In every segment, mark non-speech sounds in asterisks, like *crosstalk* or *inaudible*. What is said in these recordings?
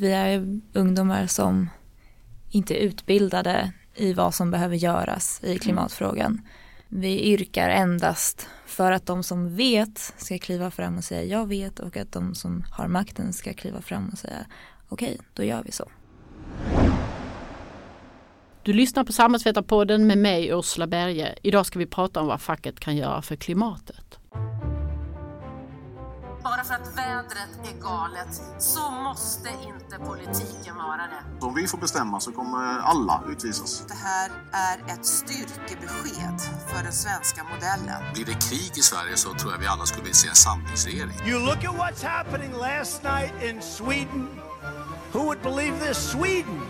Vi är ungdomar som inte är utbildade i vad som behöver göras i klimatfrågan. Vi yrkar endast för att de som vet ska kliva fram och säga jag vet och att de som har makten ska kliva fram och säga okej, okay, då gör vi så. Du lyssnar på Samhällsvetarpodden med mig Ursula Berge. Idag ska vi prata om vad facket kan göra för klimatet. Bara för att vädret är galet så måste inte politiken vara det. Om vi får bestämma så kommer alla utvisas. Det här är ett styrkebesked för den svenska modellen. Blir det krig i Sverige så tror jag vi alla skulle vilja se en samlingsregering. You look at what's happening last night in Sweden. Who would believe this? Sweden!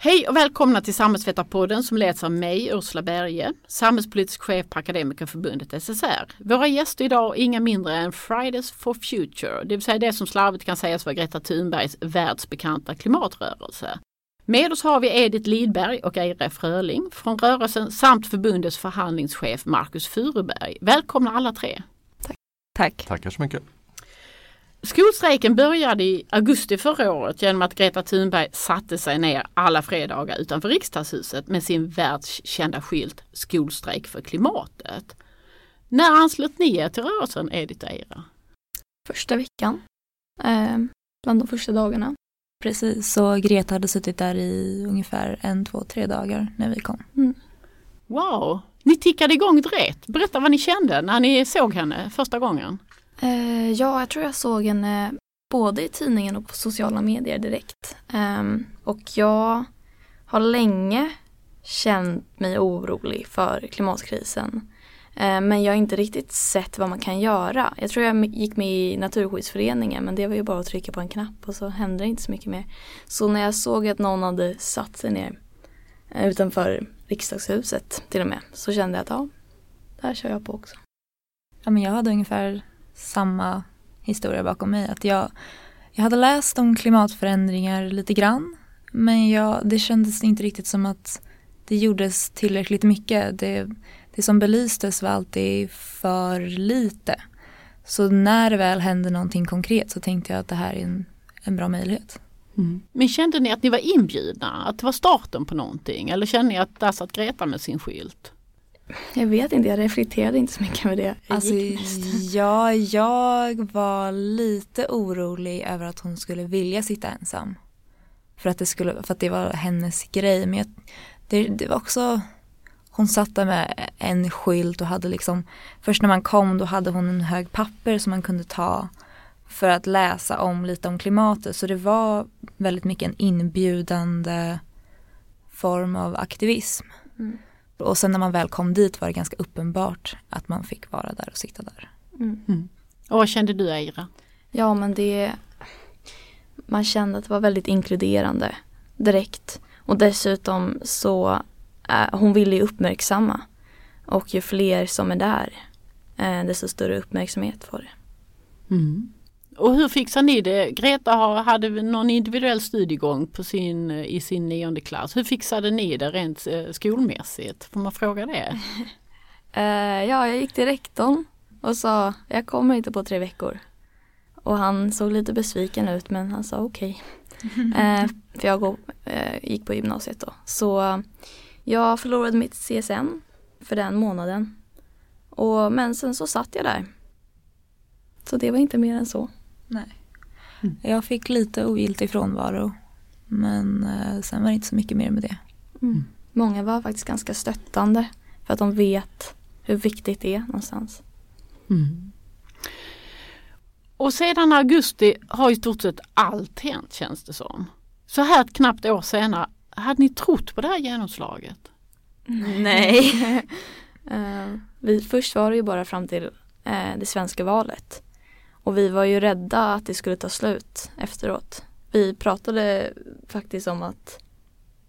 Hej och välkomna till Samhällsvetarpodden som leds av mig, Ursula Berge, samhällspolitisk chef på Akademikerförbundet SSR. Våra gäster idag är inga mindre än Fridays for Future, det vill säga det som slarvigt kan sägas vara Greta Thunbergs världsbekanta klimatrörelse. Med oss har vi Edith Lidberg och Eira Fröling från rörelsen samt förbundets förhandlingschef Marcus Furuberg. Välkomna alla tre! Tack! Tack. Tackar så mycket! Skolstrejken började i augusti förra året genom att Greta Thunberg satte sig ner alla fredagar utanför riksdagshuset med sin världskända skylt Skolstrejk för klimatet. När anslöt ni er till rörelsen Edith Eira? Första veckan, eh, bland de första dagarna. Precis, så Greta hade suttit där i ungefär en, två, tre dagar när vi kom. Mm. Wow, ni tickade igång direkt. Berätta vad ni kände när ni såg henne första gången. Eh, ja, jag tror jag såg henne både i tidningen och på sociala medier direkt. Ehm, och jag har länge känt mig orolig för klimatkrisen. Eh, men jag har inte riktigt sett vad man kan göra. Jag tror jag gick med i Naturskyddsföreningen men det var ju bara att trycka på en knapp och så hände det inte så mycket mer. Så när jag såg att någon hade satt sig ner eh, utanför riksdagshuset till och med så kände jag att ja, där kör jag på också. Ja, men jag hade ungefär samma historia bakom mig. Att jag, jag hade läst om klimatförändringar lite grann. Men jag, det kändes inte riktigt som att det gjordes tillräckligt mycket. Det, det som belystes var alltid för lite. Så när det väl hände någonting konkret så tänkte jag att det här är en, en bra möjlighet. Mm. Men kände ni att ni var inbjudna? Att det var starten på någonting? Eller kände ni att där satt Greta med sin skylt? Jag vet inte, jag reflekterade inte så mycket över det. Jag alltså, ja, jag var lite orolig över att hon skulle vilja sitta ensam. För att det, skulle, för att det var hennes grej. Men jag, det, det var också, hon satt där med en skylt och hade liksom, först när man kom då hade hon en hög papper som man kunde ta för att läsa om lite om klimatet. Så det var väldigt mycket en inbjudande form av aktivism. Mm. Och sen när man väl kom dit var det ganska uppenbart att man fick vara där och sitta där. Mm. Mm. Och vad kände du Eira? Ja men det Man kände att det var väldigt inkluderande direkt. Och dessutom så äh, hon ville ju uppmärksamma. Och ju fler som är där äh, desto större uppmärksamhet får det. Mm. Och hur fixar ni det? Greta hade någon individuell studiegång på sin, i sin nionde klass. Hur fixade ni det rent eh, skolmässigt? Får man fråga det? uh, *laughs* ja, jag gick till rektorn och sa jag kommer inte på tre veckor. Och han såg lite besviken ut men han sa okej. Okay. *laughs* eh, för jag gick på gymnasiet då. Så jag förlorade mitt CSN för den månaden. Och, men sen så satt jag där. Så det var inte mer än så. Nej. Mm. Jag fick lite ogiltig frånvaro. Men eh, sen var det inte så mycket mer med det. Mm. Många var faktiskt ganska stöttande. För att de vet hur viktigt det är någonstans. Mm. Och sedan augusti har i stort sett allt hänt känns det som. Så här ett knappt år senare, hade ni trott på det här genomslaget? Nej. uh, *laughs* *laughs* vi, först var det ju bara fram till uh, det svenska valet. Och vi var ju rädda att det skulle ta slut efteråt. Vi pratade faktiskt om att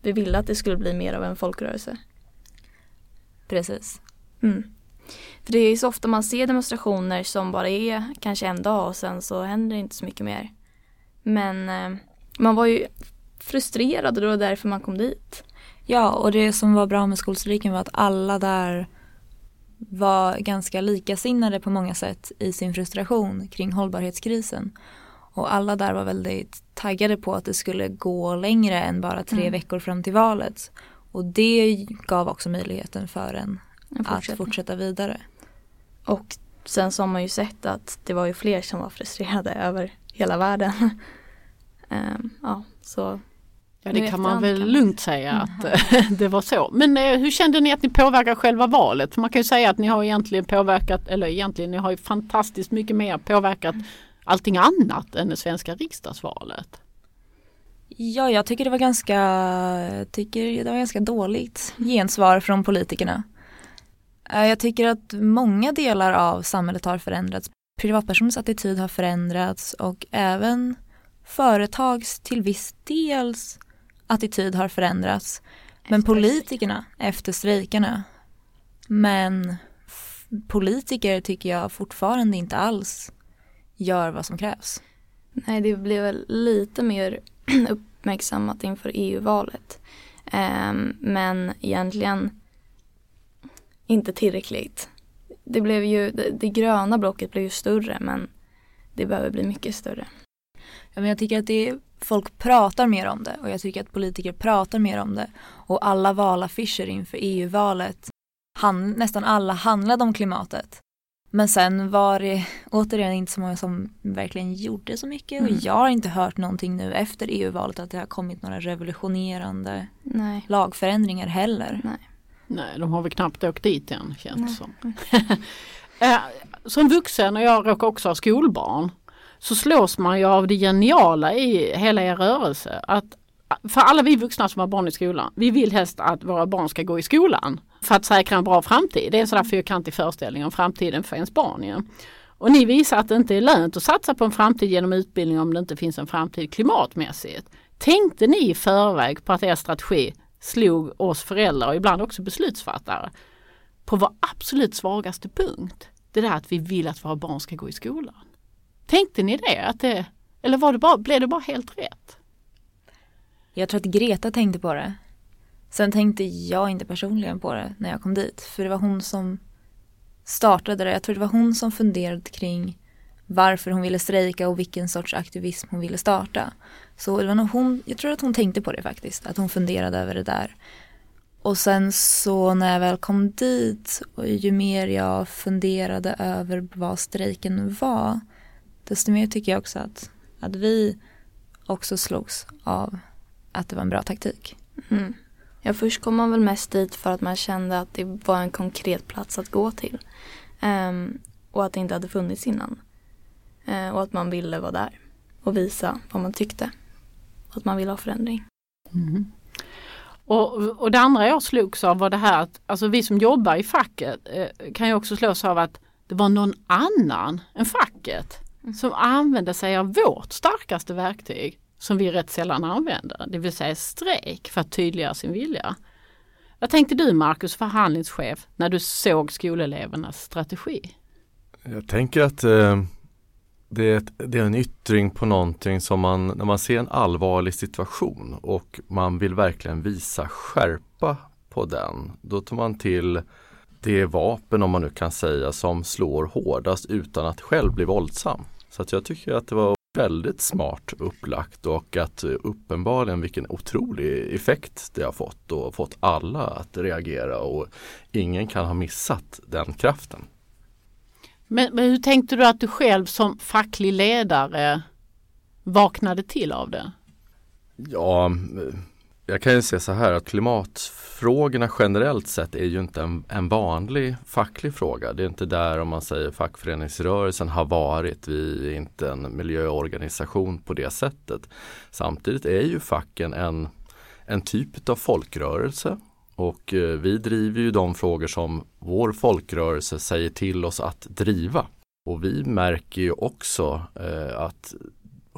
vi ville att det skulle bli mer av en folkrörelse. Precis. Mm. För det är så ofta man ser demonstrationer som bara är kanske en dag och sen så händer det inte så mycket mer. Men eh, man var ju frustrerad och det var därför man kom dit. Ja, och det som var bra med skolstrejken var att alla där var ganska likasinnade på många sätt i sin frustration kring hållbarhetskrisen. Och alla där var väldigt taggade på att det skulle gå längre än bara tre Mm. veckor fram till valet. Och det gav också möjligheten för en En att fortsätta vidare. Och sen så har man ju sett att det var ju fler som var frustrerade över hela världen. *laughs* Ehm, ja, så Ja det kan man väl lugnt säga att eh, *laughs* det var så. Men eh, hur kände ni att ni påverkar själva valet? För man kan ju säga att ni har egentligen påverkat, eller egentligen ni har ju fantastiskt mycket mer påverkat allting annat än det svenska riksdagsvalet. Ja, jag tycker det var ganska, tycker det var ganska dåligt gensvar från politikerna. Eh, Jag tycker att många delar av samhället har förändrats. Privatpersoners attityd har förändrats och även företags till viss dels attityd har förändrats. Men politikerna efter strejkarna. Men politiker tycker jag fortfarande inte alls gör vad som krävs. nej, det blev väl lite mer *clears throat* uppmärksammat inför EU-valet. Ehm, men egentligen inte tillräckligt. Det blev ju, det, det gröna blocket blev ju större men det behöver bli mycket större. Ja, men jag tycker att det är, folk pratar mer om det och jag tycker att politiker pratar mer om det. Och alla valaffischer inför EU-valet, han, nästan alla handlade om klimatet. Men sen var det återigen inte så många som verkligen gjorde så mycket och Mm. jag har inte hört någonting nu efter EU-valet att det har kommit några revolutionerande Nej. lagförändringar heller. Nej, de har väl knappt åkt dit än känns det Nej. som. *laughs* Eh, Som vuxen och jag råkar också ha skolbarn så slås man ju av det geniala i hela er rörelse. Att för alla vi vuxna som har barn i skolan, vi vill helst att våra barn ska gå i skolan för att säkra en bra framtid. Det är en sån där fyrkantig föreställning om framtiden för ens barn. Ja. Och ni visar att det inte är lönt att satsa på en framtid genom utbildning om det inte finns en framtid klimatmässigt. Tänkte ni i förväg på att er strategi slog oss föräldrar och ibland också beslutsfattare på vår absolut svagaste punkt? Det där att vi vill att våra barn ska gå i skolan. Tänkte ni det? Att det eller var det bara, blev det bara helt rätt? Jag tror att Greta tänkte på det. Sen tänkte jag inte personligen på det när jag kom dit. För det var hon som startade det. Jag tror det var hon som funderade kring varför hon ville strejka och vilken sorts aktivism hon ville starta. Så det var nog hon, jag tror att hon tänkte på det faktiskt. Att hon funderade över det där. Och sen så när jag väl kom dit och ju mer jag funderade över vad strejken var. Desto mer tycker jag också att, att vi också slogs av att det var en bra taktik. Mm. Ja, först kom man väl mest dit för att man kände att det var en konkret plats att gå till. Ehm, och att det inte hade funnits innan. Eh, och att man ville vara där och visa vad man tyckte. Och att man ville ha förändring. Och, och det andra jag slogs av var det här att alltså vi som jobbar i facket eh, kan ju också slås av att det var någon annan än facket som använde sig av vårt starkaste verktyg som vi rätt sällan använder, det vill säga strejk för att tydliggöra sin vilja. Vad tänkte du Marcus, förhandlingschef, när du såg skolelevernas strategi? Jag tänker att eh, det, är ett, det är en yttring på någonting som man, när man ser en allvarlig situation och man vill verkligen visa skärpa på den. Då tar man till det vapen, om man nu kan säga, som slår hårdast utan att själv bli våldsam. Så att jag tycker att det var väldigt smart upplagt och att eh, uppenbarligen vilken otrolig effekt det har fått och fått alla att reagera och ingen kan ha missat den kraften. Men, men hur tänkte du att du själv som facklig ledare vaknade till av det? Ja, eh, jag kan ju säga så här att klimatfrågorna generellt sett är ju inte en, en vanlig facklig fråga. Det är inte där om man säger fackföreningsrörelsen har varit. Vi är inte en miljöorganisation på det sättet. Samtidigt är ju facken en, en typ av folkrörelse och eh, vi driver ju de frågor som vår folkrörelse säger till oss att driva. Och vi märker ju också eh, att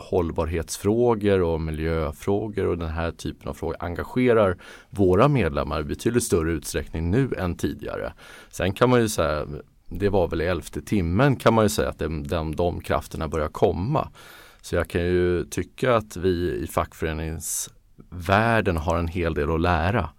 hållbarhetsfrågor och miljöfrågor och den här typen av frågor engagerar våra medlemmar i betydligt större utsträckning nu än tidigare. Sen kan man ju säga, det var väl i elfte timmen kan man ju säga att de, de, de krafterna börjar komma. Så jag kan ju tycka att vi i fackföreningsvärlden har en hel del att lära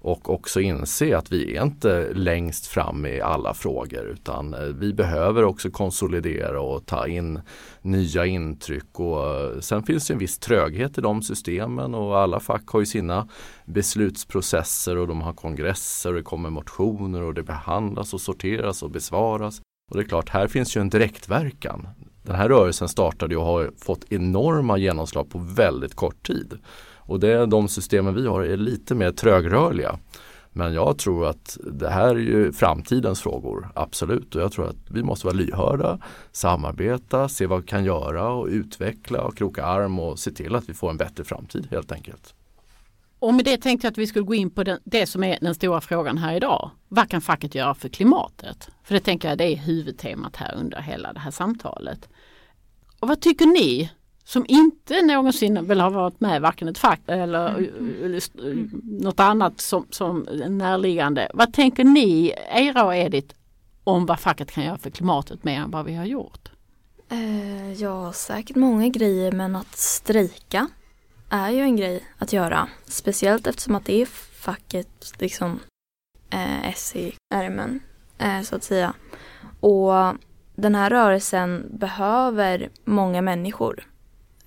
och också inse att vi är inte längst fram i alla frågor utan eh, vi behöver också konsolidera och ta in nya intryck och eh, sen finns det en viss tröghet i de systemen och alla fack har ju sina beslutsprocesser och de har kongresser och det kommer motioner och det behandlas och sorteras och besvaras. Och det är klart, här finns ju en direktverkan. Den här rörelsen startade och har fått enorma genomslag på väldigt kort tid. Och det, de systemen vi har är lite mer trögrörliga. Men jag tror att det här är ju framtidens frågor, absolut. Och jag tror att vi måste vara lyhörda, samarbeta, se vad vi kan göra och utveckla och kroka arm och se till att vi får en bättre framtid helt enkelt. Och med det tänkte jag att vi skulle gå in på den, det som är den stora frågan här idag. Vad kan facket göra för klimatet? För det tänker jag det är huvudtemat här under hela det här samtalet. Och vad tycker ni som inte någonsin vill ha varit med varken ett fack eller, eller något annat som, som närliggande. Vad tänker ni, Eira och Edith, om vad facket kan göra för klimatet mer än vad vi har gjort? Eh, ja, säkert många grejer men att strejka är ju en grej att göra. Speciellt eftersom att det är facket, liksom eh, S i ärmen, eh, så att säga. Och den här rörelsen behöver många människor eh,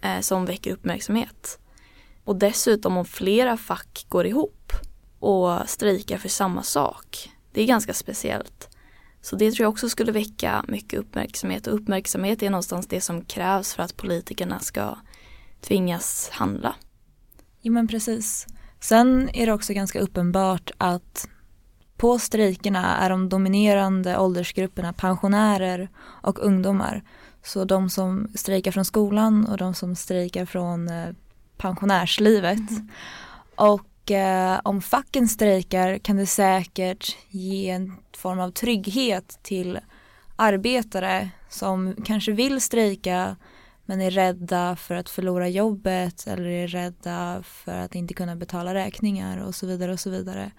Eh, som väcker uppmärksamhet. Och dessutom om flera fack går ihop och strejkar för samma sak. Det är ganska speciellt. Så det tror jag också skulle väcka mycket uppmärksamhet och uppmärksamhet är någonstans det som krävs för att politikerna ska tvingas handla. Jo men precis. Sen är det också ganska uppenbart att på strejkerna är de dominerande åldersgrupperna pensionärer och ungdomar. Så de som strejkar från skolan och de som strejkar från eh, pensionärslivet. Mm. Och eh, om facken strejkar kan det säkert ge en form av trygghet till arbetare som kanske vill strejka men är rädda för att förlora jobbet eller är rädda för att inte kunna betala räkningar och så vidare och så vidare.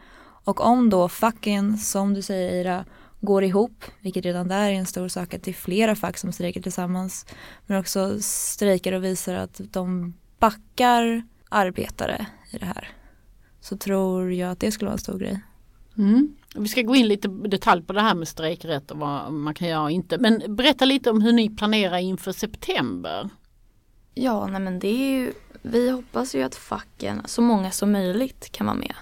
Och om då facken, som du säger Ira, går ihop, vilket redan där är en stor sak att det är flera fack som strejkar tillsammans, men också strejkar och visar att de backar arbetare i det här. Så tror jag att det skulle vara en stor grej. Mm. Vi ska gå in lite detalj på det här med strejkrätt och vad man kan göra och inte. Men berätta lite om hur ni planerar inför september. Ja, nej men det är ju, vi hoppas ju att facken, så många som möjligt kan vara med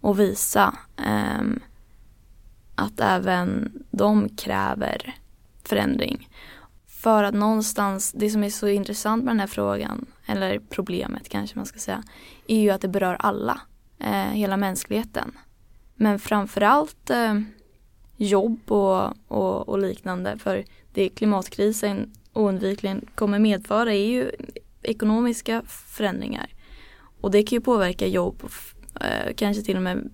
och visa eh, att även de kräver förändring. För att någonstans, det som är så intressant med den här frågan, eller problemet kanske man ska säga, är ju att det berör alla, eh, hela mänskligheten. Men framförallt eh, jobb och, och, och, liknande. För det klimatkrisen oundvikligen kommer medföra är ju ekonomiska förändringar. Och det kan ju påverka jobb, kanske till och med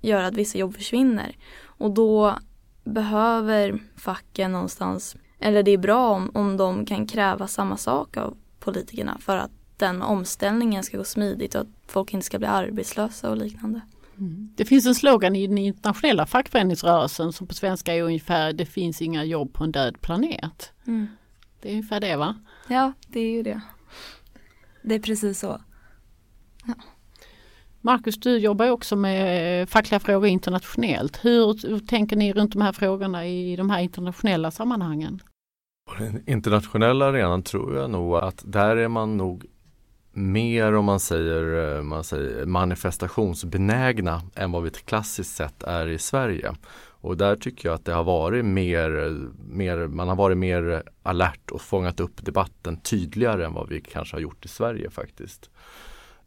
göra att vissa jobb försvinner. Och då behöver facken någonstans, eller det är bra om, om de kan kräva samma sak av politikerna för att den omställningen ska gå smidigt och att folk inte ska bli arbetslösa och liknande. Mm. Det finns en slogan i den internationella fackföreningsrörelsen som på svenska är ungefär det finns inga jobb på en död planet. Mm. Det är ungefär det va? Ja, det är ju det. Det är precis så. Ja. Marcus, du jobbar också med eh, fackliga frågor internationellt. Hur, hur tänker ni runt de här frågorna i de här internationella sammanhangen? På den internationella arenan tror jag nog att där är man nog mer om man säger, eh, man säger manifestationsbenägna än vad vi klassiskt sett är i Sverige. Och där tycker jag att det har varit mer, eh, mer, man har varit mer alert och fångat upp debatten tydligare än vad vi kanske har gjort i Sverige faktiskt.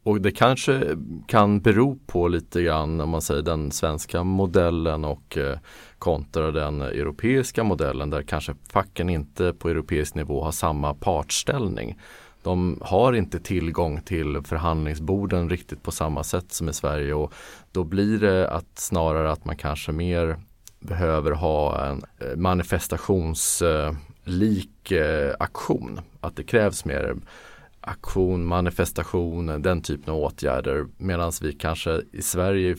Och det kanske kan bero på lite grann om man säger den svenska modellen och eh, kontra den europeiska modellen där kanske facken inte på europeisk nivå har samma partställning. De har inte tillgång till förhandlingsborden riktigt på samma sätt som i Sverige och då blir det att snarare att man kanske mer behöver ha en eh, manifestationslik eh, aktion. Att det krävs mer aktion, manifestation, den typen av åtgärder. Medan vi kanske i Sverige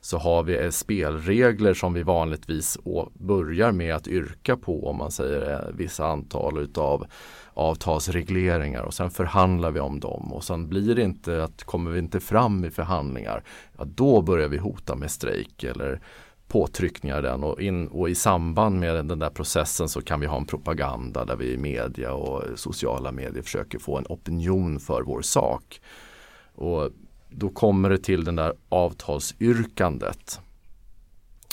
så har vi eh, spelregler som vi vanligtvis börjar med att yrka på om man säger eh, vissa antal utav avtalsregleringar och sen förhandlar vi om dem och sen blir det inte att kommer vi inte fram i förhandlingar ja, då börjar vi hota med strejk eller påtryckningar den och, in, och i samband med den där processen så kan vi ha en propaganda där vi i media och sociala medier försöker få en opinion för vår sak. Och då kommer det till den där avtalsyrkandet.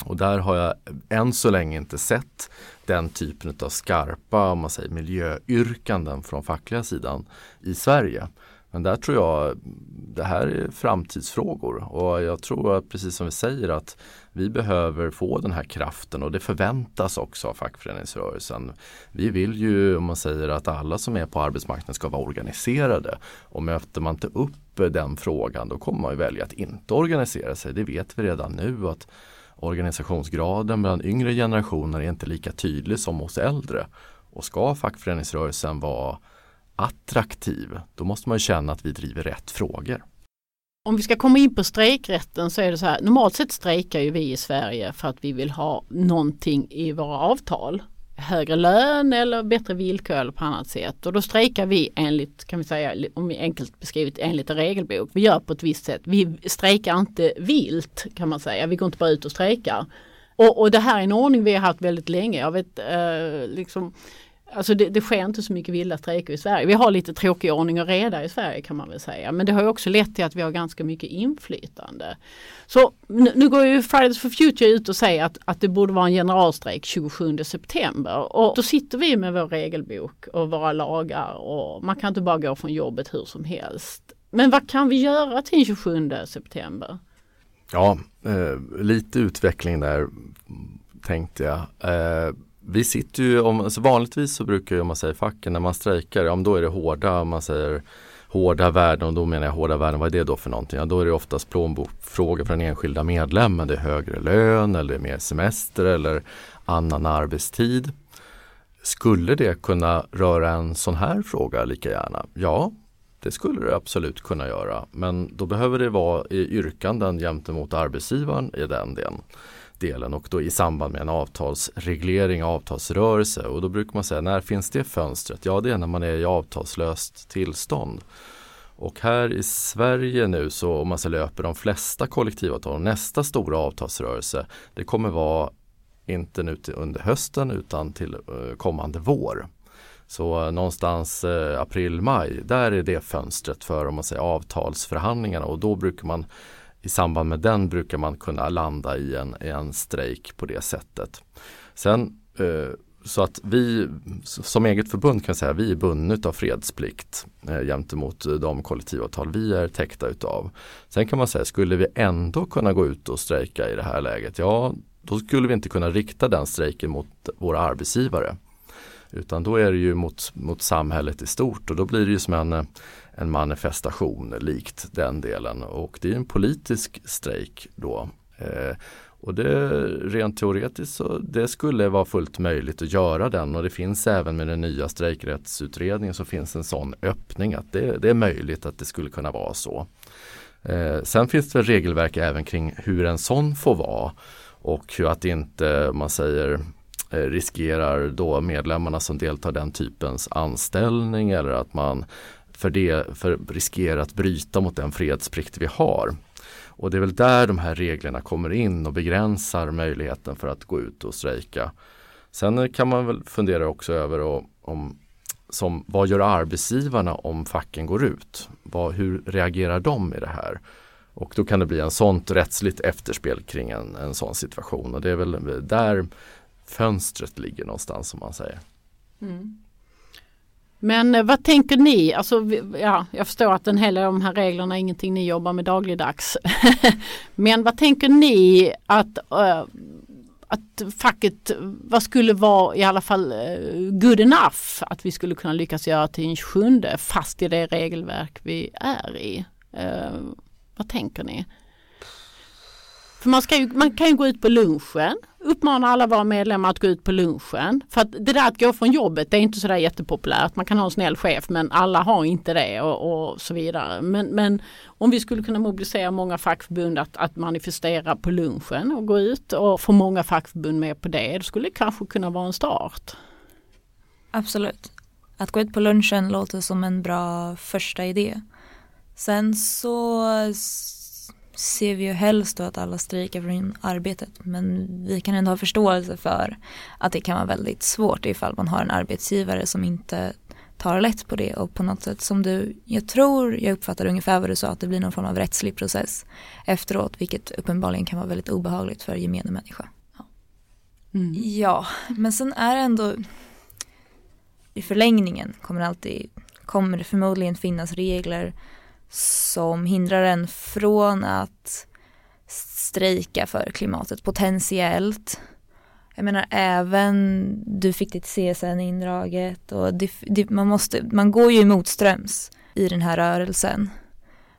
Och där har jag än så länge inte sett den typen av skarpa om man säger, miljöyrkanden från fackliga sidan i Sverige. Men där tror jag det här är framtidsfrågor och jag tror att precis som vi säger att vi behöver få den här kraften och det förväntas också av fackföreningsrörelsen. Vi vill ju, om man säger att alla som är på arbetsmarknaden ska vara organiserade och möter man inte upp den frågan då kommer man ju välja att inte organisera sig. Det vet vi redan nu att organisationsgraden bland yngre generationer är inte lika tydlig som hos äldre. Och ska fackföreningsrörelsen vara attraktiv, då måste man känna att vi driver rätt frågor. Om vi ska komma in på strejkrätten så är det så här, normalt sett strejkar ju vi i Sverige för att vi vill ha någonting i våra avtal. Högre lön eller bättre villkor eller på annat sätt. Och då strejkar vi enligt, kan vi säga, om vi enkelt beskrivit enligt en regelbok. Vi gör på ett visst sätt. Vi strejkar inte vilt kan man säga. Vi går inte bara ut och strejkar. Och, och det här är en ordning vi har haft väldigt länge. Jag vet eh, liksom Alltså det, det sker inte så mycket vilda strejker i Sverige. Vi har lite tråkig ordning och reda i Sverige kan man väl säga. Men det har också lett till att vi har ganska mycket inflytande. Så nu, nu går ju Fridays for Future ut och säger att, att det borde vara en generalstrejk 27 september. Och då sitter vi med vår regelbok och våra lagar och man kan inte bara gå från jobbet hur som helst. Men vad kan vi göra till 27 september? Ja, eh, lite utveckling där tänkte jag. Eh, vi sitter ju, om, alltså vanligtvis så brukar ju om man säger facken när man strejkar, ja, då är det hårda, om man säger hårda värden och då menar jag hårda värden, vad är det då för någonting? Ja, då är det oftast plånbokfrågor för den enskilda medlemmen. Det är högre lön eller mer semester eller annan arbetstid. Skulle det kunna röra en sån här fråga lika gärna? Ja, det skulle det absolut kunna göra. Men då behöver det vara i yrkanden gentemot arbetsgivaren i den delen delen och då i samband med en avtalsreglering, avtalsrörelse och då brukar man säga när finns det fönstret? Ja det är när man är i avtalslöst tillstånd. Och här i Sverige nu så om man så löper de flesta kollektivavtal, nästa stora avtalsrörelse det kommer vara inte nu till under hösten utan till eh, kommande vår. Så eh, någonstans eh, april, maj, där är det fönstret för om man säger avtalsförhandlingarna och då brukar man i samband med den brukar man kunna landa i en, i en strejk på det sättet. Sen eh, så att vi som eget förbund kan säga vi är bundna av fredsplikt eh, gentemot eh, de kollektivavtal vi är täckta utav. Sen kan man säga, skulle vi ändå kunna gå ut och strejka i det här läget? Ja, då skulle vi inte kunna rikta den strejken mot våra arbetsgivare. Utan då är det ju mot, mot samhället i stort och då blir det ju som en, eh, en manifestation likt den delen och det är en politisk strejk då. Eh, och det, rent teoretiskt så det skulle vara fullt möjligt att göra den och det finns även med den nya strejkrättsutredningen så finns en sån öppning att det, det är möjligt att det skulle kunna vara så. Eh, sen finns det regelverk även kring hur en sån får vara och hur att inte man säger eh, riskerar då medlemmarna som deltar den typens anställning eller att man för det för riskerar att bryta mot den fredsplikt vi har. Och det är väl där de här reglerna kommer in och begränsar möjligheten för att gå ut och strejka. Sen kan man väl fundera också över och, om som, vad gör arbetsgivarna om facken går ut? Vad, hur reagerar de i det här? Och då kan det bli en sånt rättsligt efterspel kring en, en sån situation och det är väl där fönstret ligger någonstans som man säger. Mm. Men eh, vad tänker ni? Alltså, ja, jag förstår att en hel del av de här reglerna är ingenting ni jobbar med dagligdags. *laughs* Men vad tänker ni att, uh, att facket, vad skulle vara i alla fall uh, good enough att vi skulle kunna lyckas göra till en 27 fast i det regelverk vi är i? Uh, vad tänker ni? För man, ska ju, man kan ju gå ut på lunchen, uppmana alla våra medlemmar att gå ut på lunchen. För att det där att gå från jobbet det är inte sådär jättepopulärt. Man kan ha en snäll chef men alla har inte det och, och så vidare. Men, men om vi skulle kunna mobilisera många fackförbund att, att manifestera på lunchen och gå ut och få många fackförbund med på det, det skulle kanske kunna vara en start. Absolut. Att gå ut på lunchen låter som en bra första idé. Sen så ser vi ju helst då att alla strejkar från arbetet men vi kan ändå ha förståelse för att det kan vara väldigt svårt ifall man har en arbetsgivare som inte tar lätt på det och på något sätt som du, jag tror jag uppfattar ungefär vad du sa att det blir någon form av rättslig process efteråt vilket uppenbarligen kan vara väldigt obehagligt för gemene människa. Ja, mm. ja men sen är det ändå i förlängningen kommer alltid kommer det förmodligen finnas regler som hindrar en från att strejka för klimatet potentiellt. Jag menar även du fick ditt CSN indraget och det, det, man, måste, man går ju motströms i den här rörelsen.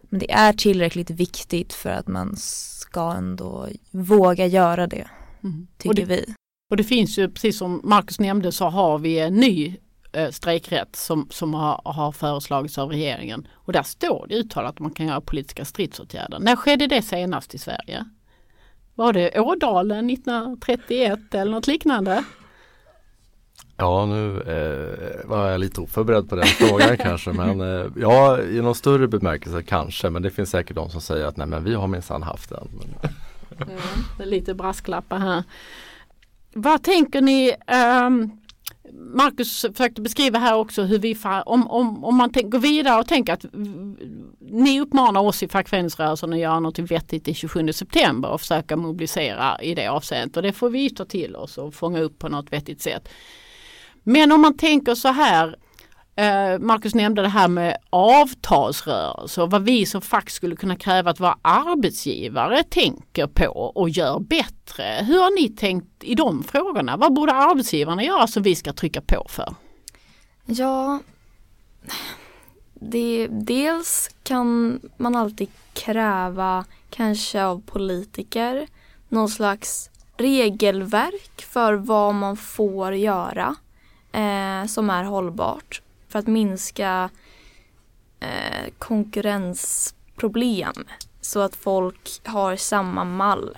Men det är tillräckligt viktigt för att man ska ändå våga göra det, mm. tycker och det, vi. Och det finns ju, precis som Marcus nämnde, så har vi en ny eh, strejkrätt som, som har, har föreslagits av regeringen. Och där står det uttalat att man kan göra politiska stridsåtgärder. När skedde det senast i Sverige? Var det Ådalen 1931 eller något liknande? Ja, nu eh, var jag lite oförberedd på den frågan *laughs* kanske. Men eh, ja, i någon större bemärkelse kanske. Men det finns säkert de som säger att nej men vi har minsann haft den. Mm, det är lite brasklappar här. Vad tänker ni um, Marcus försökte beskriva här också hur vi, om, om, om man går vidare och tänker att ni uppmanar oss i fackföreningsrörelsen att göra något vettigt i 27 september och försöka mobilisera i det avseendet och det får vi ta till oss och fånga upp på något vettigt sätt. Men om man tänker så här, Eh, Marcus nämnde det här med avtalsrörelse och vad vi som fack skulle kunna kräva att våra arbetsgivare tänker på och gör bättre. Hur har ni tänkt i de frågorna? Vad borde arbetsgivarna göra som vi ska trycka på för? Ja, det, dels kan man alltid kräva kanske av politiker någon slags regelverk för vad man får göra eh, som är hållbart för att minska eh, konkurrensproblem så att folk har samma mall.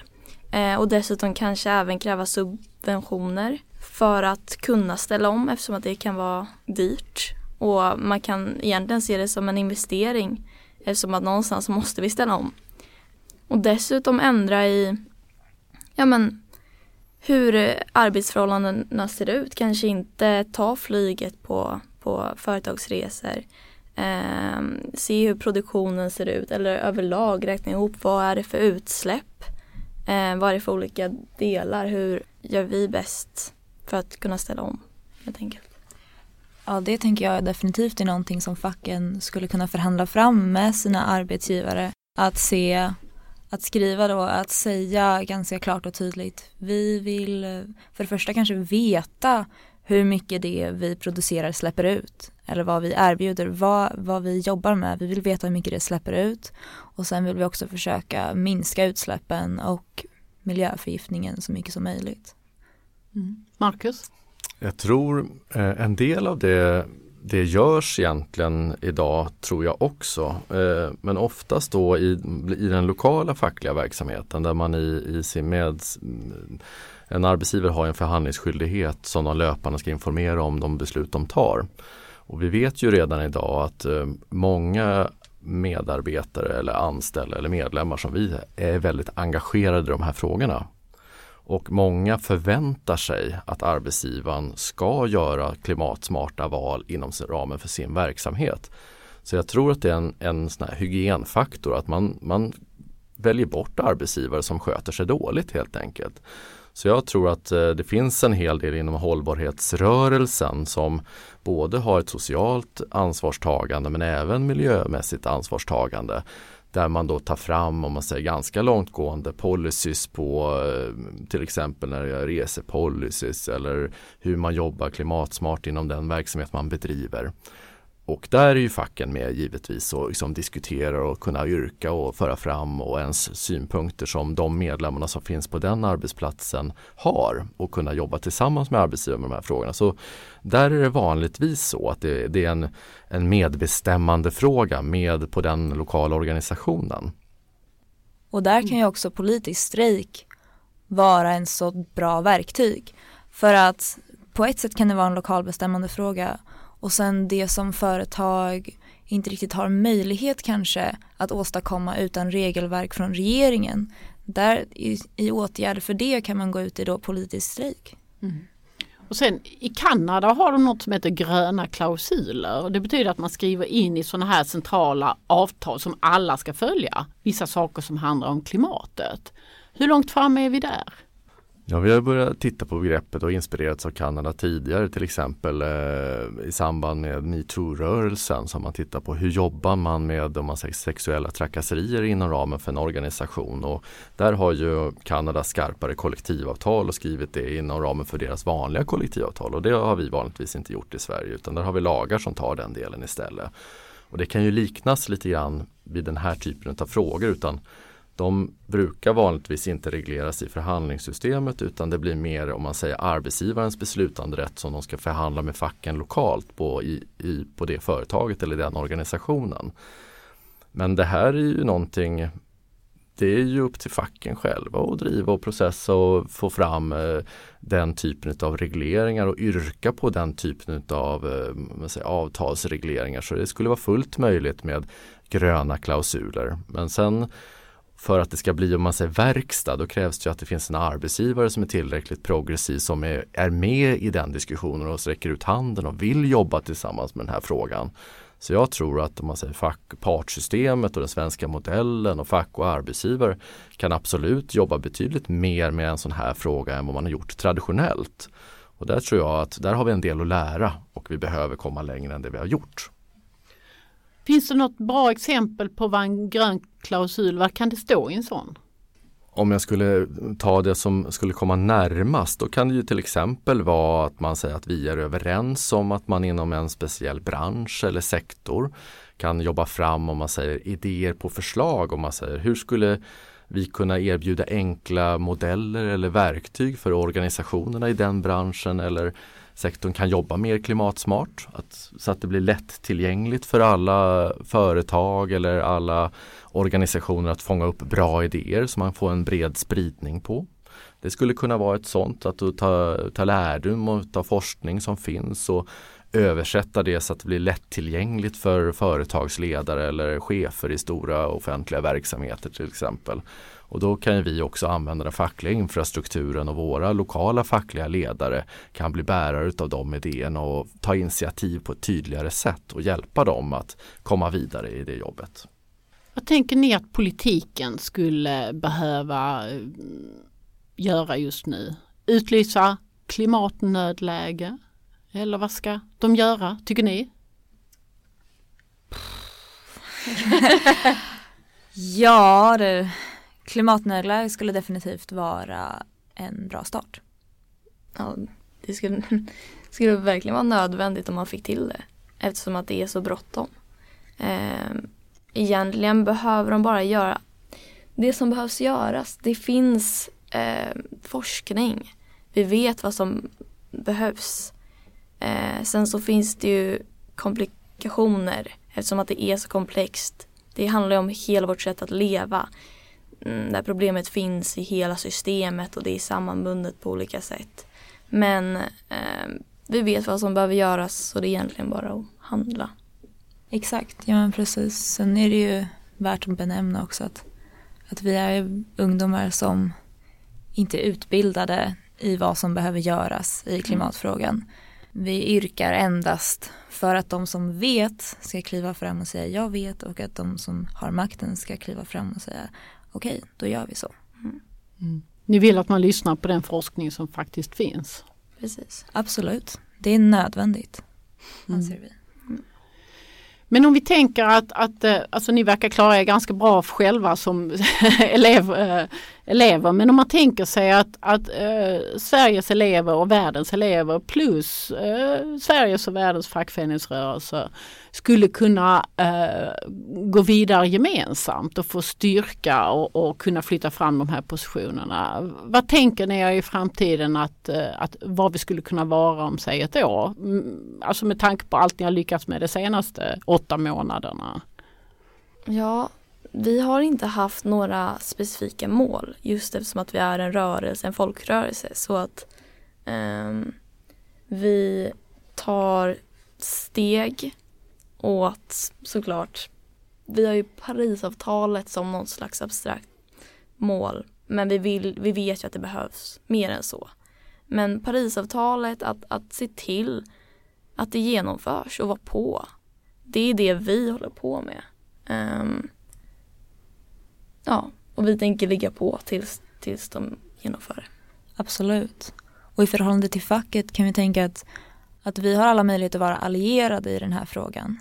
Eh, och dessutom kanske även kräva subventioner för att kunna ställa om eftersom att det kan vara dyrt. Och man kan egentligen se det som en investering eftersom att någonstans måste vi ställa om. Och dessutom ändra i ja men, hur arbetsförhållandena ser ut. Kanske inte ta flyget på på företagsresor. Eh, se hur produktionen ser ut eller överlag räkna ihop vad är det för utsläpp. Eh, vad är det för olika delar. Hur gör vi bäst för att kunna ställa om helt enkelt. Ja det tänker jag definitivt är någonting som facken skulle kunna förhandla fram med sina arbetsgivare. Att se att skriva då, att säga ganska klart och tydligt. Vi vill för det första kanske veta hur mycket det vi producerar släpper ut eller vad vi erbjuder, vad, vad vi jobbar med. Vi vill veta hur mycket det släpper ut och sen vill vi också försöka minska utsläppen och miljöförgiftningen så mycket som möjligt. Mm. Marcus? Jag tror eh, en del av det det görs egentligen idag tror jag också. Eh, men oftast då i, i den lokala fackliga verksamheten där man i, i sin med en arbetsgivare har en förhandlingsskyldighet som de löpande ska informera om de beslut de tar. Och vi vet ju redan idag att eh, många medarbetare eller anställda eller medlemmar som vi är väldigt engagerade i de här frågorna. Och många förväntar sig att arbetsgivaren ska göra klimatsmarta val inom ramen för sin verksamhet. Så jag tror att det är en, en sån hygienfaktor att man, man väljer bort arbetsgivare som sköter sig dåligt helt enkelt. Så jag tror att eh, det finns en hel del inom hållbarhetsrörelsen som både har ett socialt ansvarstagande men även miljömässigt ansvarstagande. Där man då tar fram, om man säger ganska långtgående policies på eh, till exempel när det gäller resepolicies eller hur man jobbar klimatsmart inom den verksamhet man bedriver. Och där är ju facken med givetvis och liksom diskuterar och kunna yrka och föra fram och ens synpunkter som de medlemmarna som finns på den arbetsplatsen har och kunna jobba tillsammans med arbetsgivaren med de här frågorna. Så där är det vanligtvis så att det, det är en, en medbestämmande fråga med på den lokala organisationen. Och där kan ju också politisk strejk vara en så bra verktyg. För att på ett sätt kan det vara en lokalbestämmande fråga och sen det som företag inte riktigt har möjlighet kanske att åstadkomma utan regelverk från regeringen. Där i, i åtgärder för det kan man gå ut i då politisk strejk. Mm. Och sen i Kanada har de något som heter gröna klausuler. Det betyder att man skriver in i sådana här centrala avtal som alla ska följa. Vissa saker som handlar om klimatet. Hur långt fram är vi där? Ja, vi har börjat titta på begreppet och inspirerats av Kanada tidigare till exempel eh, i samband med metoo-rörelsen. som man tittar på hur jobbar man med om man säger, sexuella trakasserier inom ramen för en organisation. Och där har ju Kanada skarpare kollektivavtal och skrivit det inom ramen för deras vanliga kollektivavtal. Och det har vi vanligtvis inte gjort i Sverige utan där har vi lagar som tar den delen istället. Och det kan ju liknas lite grann vid den här typen av frågor utan de brukar vanligtvis inte regleras i förhandlingssystemet utan det blir mer om man säger arbetsgivarens beslutanderätt som de ska förhandla med facken lokalt på, i, i, på det företaget eller den organisationen. Men det här är ju någonting det är ju upp till facken själva att driva och processa och få fram eh, den typen av regleringar och yrka på den typen av eh, avtalsregleringar. Så det skulle vara fullt möjligt med gröna klausuler. Men sen för att det ska bli om man säger verkstad då krävs det att det finns en arbetsgivare som är tillräckligt progressiv som är, är med i den diskussionen och sträcker ut handen och vill jobba tillsammans med den här frågan. Så jag tror att om man säger fack, partssystemet och den svenska modellen och fack och arbetsgivare kan absolut jobba betydligt mer med en sån här fråga än vad man har gjort traditionellt. Och där tror jag att där har vi en del att lära och vi behöver komma längre än det vi har gjort. Finns det något bra exempel på vad en grön klausul, vad kan det stå i en sån? Om jag skulle ta det som skulle komma närmast då kan det ju till exempel vara att man säger att vi är överens om att man inom en speciell bransch eller sektor kan jobba fram om man säger idéer på förslag om man säger hur skulle vi kunna erbjuda enkla modeller eller verktyg för organisationerna i den branschen eller sektorn kan jobba mer klimatsmart. Att, så att det blir lättillgängligt för alla företag eller alla organisationer att fånga upp bra idéer som man får en bred spridning på. Det skulle kunna vara ett sånt att ta, ta lärdom och ta forskning som finns och översätta det så att det blir lättillgängligt för företagsledare eller chefer i stora offentliga verksamheter till exempel. Och då kan vi också använda den fackliga infrastrukturen och våra lokala fackliga ledare kan bli bärare av de idéerna och ta initiativ på ett tydligare sätt och hjälpa dem att komma vidare i det jobbet. Vad tänker ni att politiken skulle behöva eh, göra just nu? Utlysa klimatnödläge? Eller vad ska de göra, tycker ni? *laughs* ja, det, klimatnödläge skulle definitivt vara en bra start. Ja, det skulle, *laughs* skulle verkligen vara nödvändigt om man fick till det eftersom att det är så bråttom. Eh, egentligen behöver de bara göra det som behövs göras. Det finns eh, forskning. Vi vet vad som behövs. Eh, sen så finns det ju komplikationer eftersom att det är så komplext. Det handlar ju om hela vårt sätt att leva. Mm, där problemet finns i hela systemet och det är sammanbundet på olika sätt. Men eh, vi vet vad som behöver göras så det är egentligen bara att handla. Exakt, ja men precis. Sen är det ju värt att benämna också att, att vi är ungdomar som inte är utbildade i vad som behöver göras i klimatfrågan. Mm. Vi yrkar endast för att de som vet ska kliva fram och säga jag vet och att de som har makten ska kliva fram och säga okej, okay, då gör vi så. Mm. Mm. Ni vill att man lyssnar på den forskning som faktiskt finns? Precis, absolut. Det är nödvändigt, mm. anser vi. Men om vi tänker att, att eh, alltså ni verkar klara er ganska bra själva som *laughs* elev, eh, elever. Men om man tänker sig att, att eh, Sveriges elever och världens elever plus eh, Sveriges och världens fackföreningsrörelse skulle kunna eh, gå vidare gemensamt och få styrka och, och, kunna flytta fram de här positionerna. Vad tänker ni er i framtiden att, eh, att vad vi skulle kunna vara om säg ett år? Mm, alltså med tanke på allt ni har lyckats med de senaste åtta månaderna. Ja, vi har inte haft några specifika mål just eftersom att vi är en rörelse, en folkrörelse. Så att um, vi tar steg åt såklart, vi har ju Parisavtalet som någon slags abstrakt mål. Men vi, vill, vi vet ju att det behövs mer än så. Men Parisavtalet, att, att se till att det genomförs och vara på. Det är det vi håller på med. Um, ja, och vi tänker ligga på tills, tills de genomför det. Absolut. Och i förhållande till facket kan vi tänka att, att vi har alla möjligheter att vara allierade i den här frågan.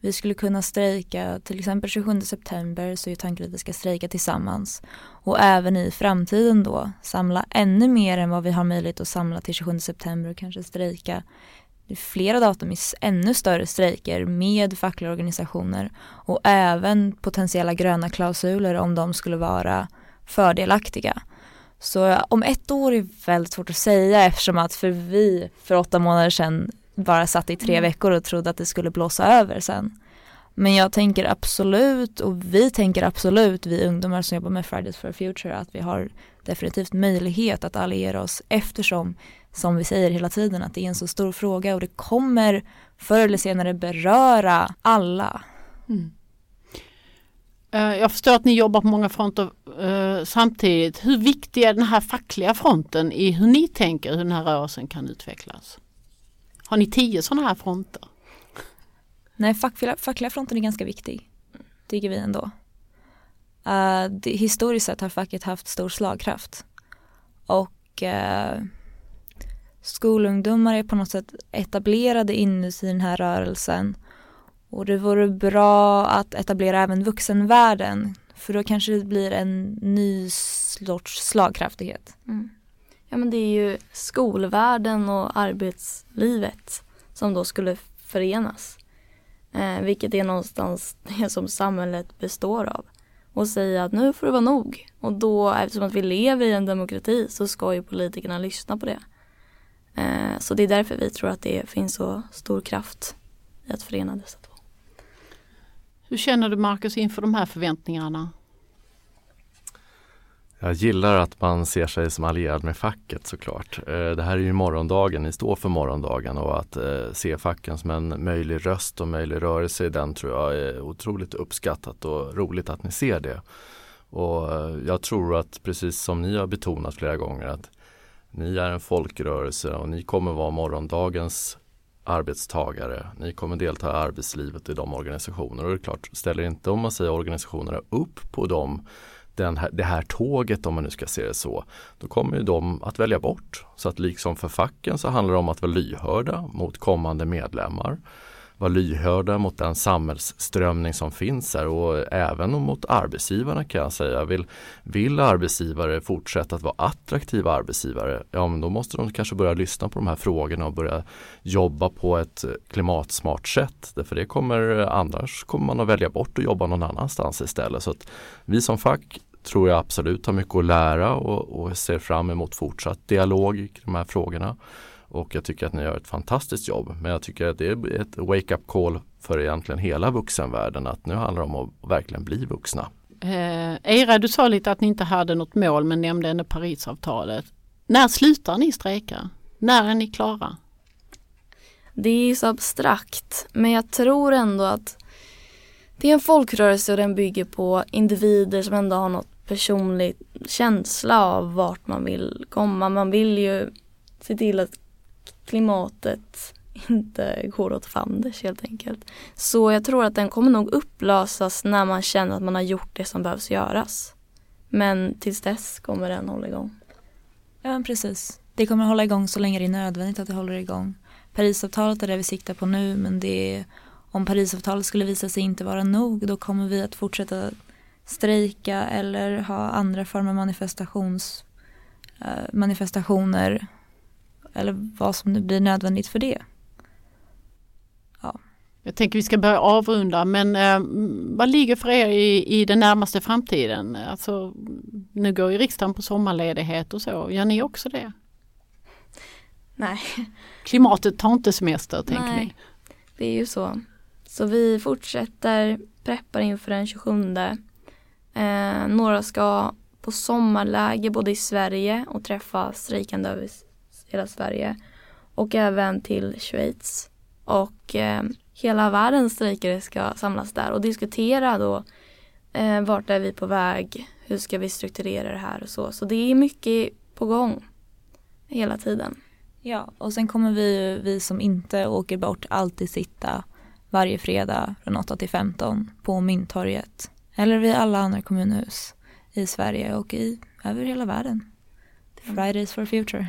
Vi skulle kunna strejka, till exempel 27 september så är tanken att vi ska strejka tillsammans. Och även i framtiden då samla ännu mer än vad vi har möjlighet att samla till 27 september och kanske strejka flera datum i ännu större strejker med fackliga organisationer och även potentiella gröna klausuler om de skulle vara fördelaktiga. Så om ett år är väldigt svårt att säga eftersom att för vi för åtta månader sedan bara satt i tre mm. veckor och trodde att det skulle blåsa över sen. Men jag tänker absolut och vi tänker absolut, vi ungdomar som jobbar med Fridays for Future, att vi har definitivt möjlighet att alliera oss eftersom som vi säger hela tiden att det är en så stor fråga och det kommer förr eller senare beröra alla. Mm. Eh, jag förstår att ni jobbar på många fronter uh, samtidigt. Hur viktig är den här fackliga fronten i hur ni tänker hur den här rörelsen kan utvecklas? Har ni tio sådana här fronter? Nej, fackliga, fackliga fronten är ganska viktig, tycker vi ändå. Uh, det, historiskt sett har facket haft stor slagkraft. Och uh, skolungdomar är på något sätt etablerade inuti den här rörelsen. Och det vore bra att etablera även vuxenvärlden för då kanske det blir en ny sorts slagkraftighet. Mm. Ja men det är ju skolvärlden och arbetslivet som då skulle förenas. Eh, vilket är någonstans *laughs* det som samhället består av. Och säga att nu får det vara nog. Och då eftersom att vi lever i en demokrati så ska ju politikerna lyssna på det. Eh, så det är därför vi tror att det finns så stor kraft i att förena dessa två. Hur känner du Marcus inför de här förväntningarna? Jag gillar att man ser sig som allierad med facket såklart. Eh, det här är ju morgondagen, ni står för morgondagen och att eh, se facken som en möjlig röst och möjlig rörelse i den tror jag är otroligt uppskattat och roligt att ni ser det. Och eh, jag tror att precis som ni har betonat flera gånger att ni är en folkrörelse och ni kommer vara morgondagens arbetstagare. Ni kommer delta i arbetslivet i de organisationer och det är klart, ställer inte om man säger organisationerna upp på dem den här, det här tåget om man nu ska se det så, då kommer ju de att välja bort. Så att liksom för facken så handlar det om att vara lyhörda mot kommande medlemmar vara lyhörda mot den samhällsströmning som finns här och även mot arbetsgivarna kan jag säga. Vill, vill arbetsgivare fortsätta att vara attraktiva arbetsgivare, ja men då måste de kanske börja lyssna på de här frågorna och börja jobba på ett klimatsmart sätt. Därför det kommer, annars kommer man att välja bort att jobba någon annanstans istället. Så att vi som fack tror jag absolut har mycket att lära och, och ser fram emot fortsatt dialog i de här frågorna. Och jag tycker att ni gör ett fantastiskt jobb. Men jag tycker att det är ett wake-up call för egentligen hela vuxenvärlden att nu handlar det om att verkligen bli vuxna. Eh, Eira, du sa lite att ni inte hade något mål men nämnde ändå Parisavtalet. När slutar ni strejka? När är ni klara? Det är så abstrakt men jag tror ändå att det är en folkrörelse och den bygger på individer som ändå har något personligt känsla av vart man vill komma. Man vill ju se till att klimatet inte går åt fanders helt enkelt. Så jag tror att den kommer nog upplösas när man känner att man har gjort det som behövs göras. Men tills dess kommer den hålla igång. Ja precis. Det kommer hålla igång så länge det är nödvändigt att det håller igång. Parisavtalet är det vi siktar på nu men det är, om Parisavtalet skulle visa sig inte vara nog då kommer vi att fortsätta strejka eller ha andra former av manifestations, eh, manifestationer eller vad som nu blir nödvändigt för det. Jag tänker vi ska börja avrunda men eh, vad ligger för er i, i den närmaste framtiden? Alltså, nu går ju riksdagen på sommarledighet och så, gör ni också det? Nej. Klimatet tar inte semester tänker Nej, ni? det är ju så. Så vi fortsätter preppar inför den 27. Eh, några ska på sommarläger både i Sverige och träffa strejkande över hela Sverige. Och även till Schweiz. Och eh, hela världens strejkare ska samlas där och diskutera då eh, vart är vi på väg, hur ska vi strukturera det här och så. Så det är mycket på gång hela tiden. Ja, och sen kommer vi, vi som inte åker bort alltid sitta varje fredag från 8 till 15 på Mynttorget. Eller vid alla andra kommunhus i Sverige och i, över hela världen. Fridays for future.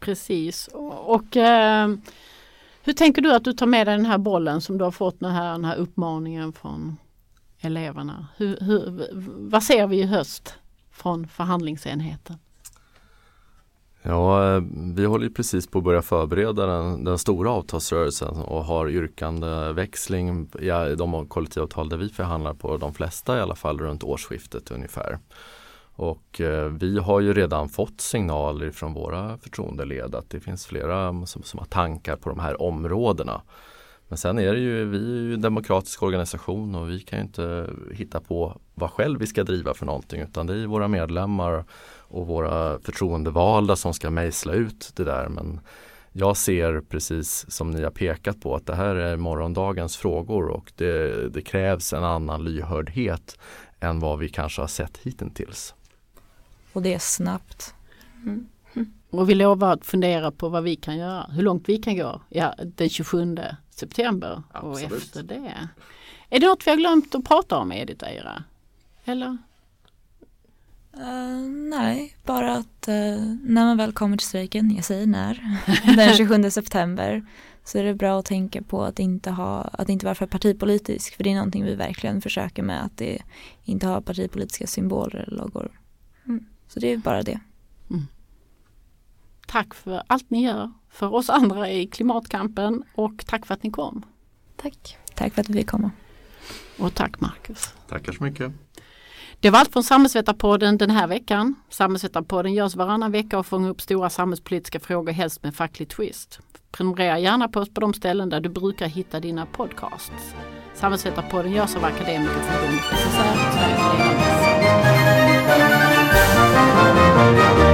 Precis. Och, och eh, hur tänker du att du tar med dig den här bollen som du har fått den här, den här uppmaningen från eleverna? Hur, hur, vad ser vi i höst från förhandlingsenheten? Ja, eh, vi håller precis på att börja förbereda den, den stora avtalsrörelsen och har yrkandeväxling i de kollektivavtal där vi förhandlar på, de flesta i alla fall runt årsskiftet ungefär. Och eh, vi har ju redan fått signaler från våra förtroendeled att det finns flera som, som har tankar på de här områdena. Men sen är det ju, vi är ju en demokratisk organisation och vi kan ju inte hitta på vad själv vi ska driva för någonting utan det är våra medlemmar och våra förtroendevalda som ska mejsla ut det där. Men jag ser precis som ni har pekat på att det här är morgondagens frågor och det, det krävs en annan lyhördhet än vad vi kanske har sett hittills. Och det är snabbt. Och vi lovar att fundera på vad vi kan göra, hur långt vi kan gå ja, den 27 september och Absolut. efter det. Är det något vi har glömt att prata om Edith och Eira? Eller? Eh, nej, bara att eh, när man väl kommer till strejken, jag säger när, *laughs* den 27 september så är det bra att tänka på att inte, ha, att inte vara för partipolitisk för det är någonting vi verkligen försöker med att det inte ha partipolitiska symboler eller loggor. Mm. Så det är bara det. Tack för allt ni gör för oss andra i klimatkampen och tack för att ni kom. Tack. Tack för att vi fick komma. Och tack Marcus. Tackar så mycket. Det var allt från Samhällsvetarpodden den här veckan. Samhällsvetarpodden görs varannan vecka och fångar upp stora samhällspolitiska frågor helst med facklig twist. Prenumerera gärna på oss på de ställen där du brukar hitta dina podcasts. Samhällsvetarpodden görs av Akademikerförbundet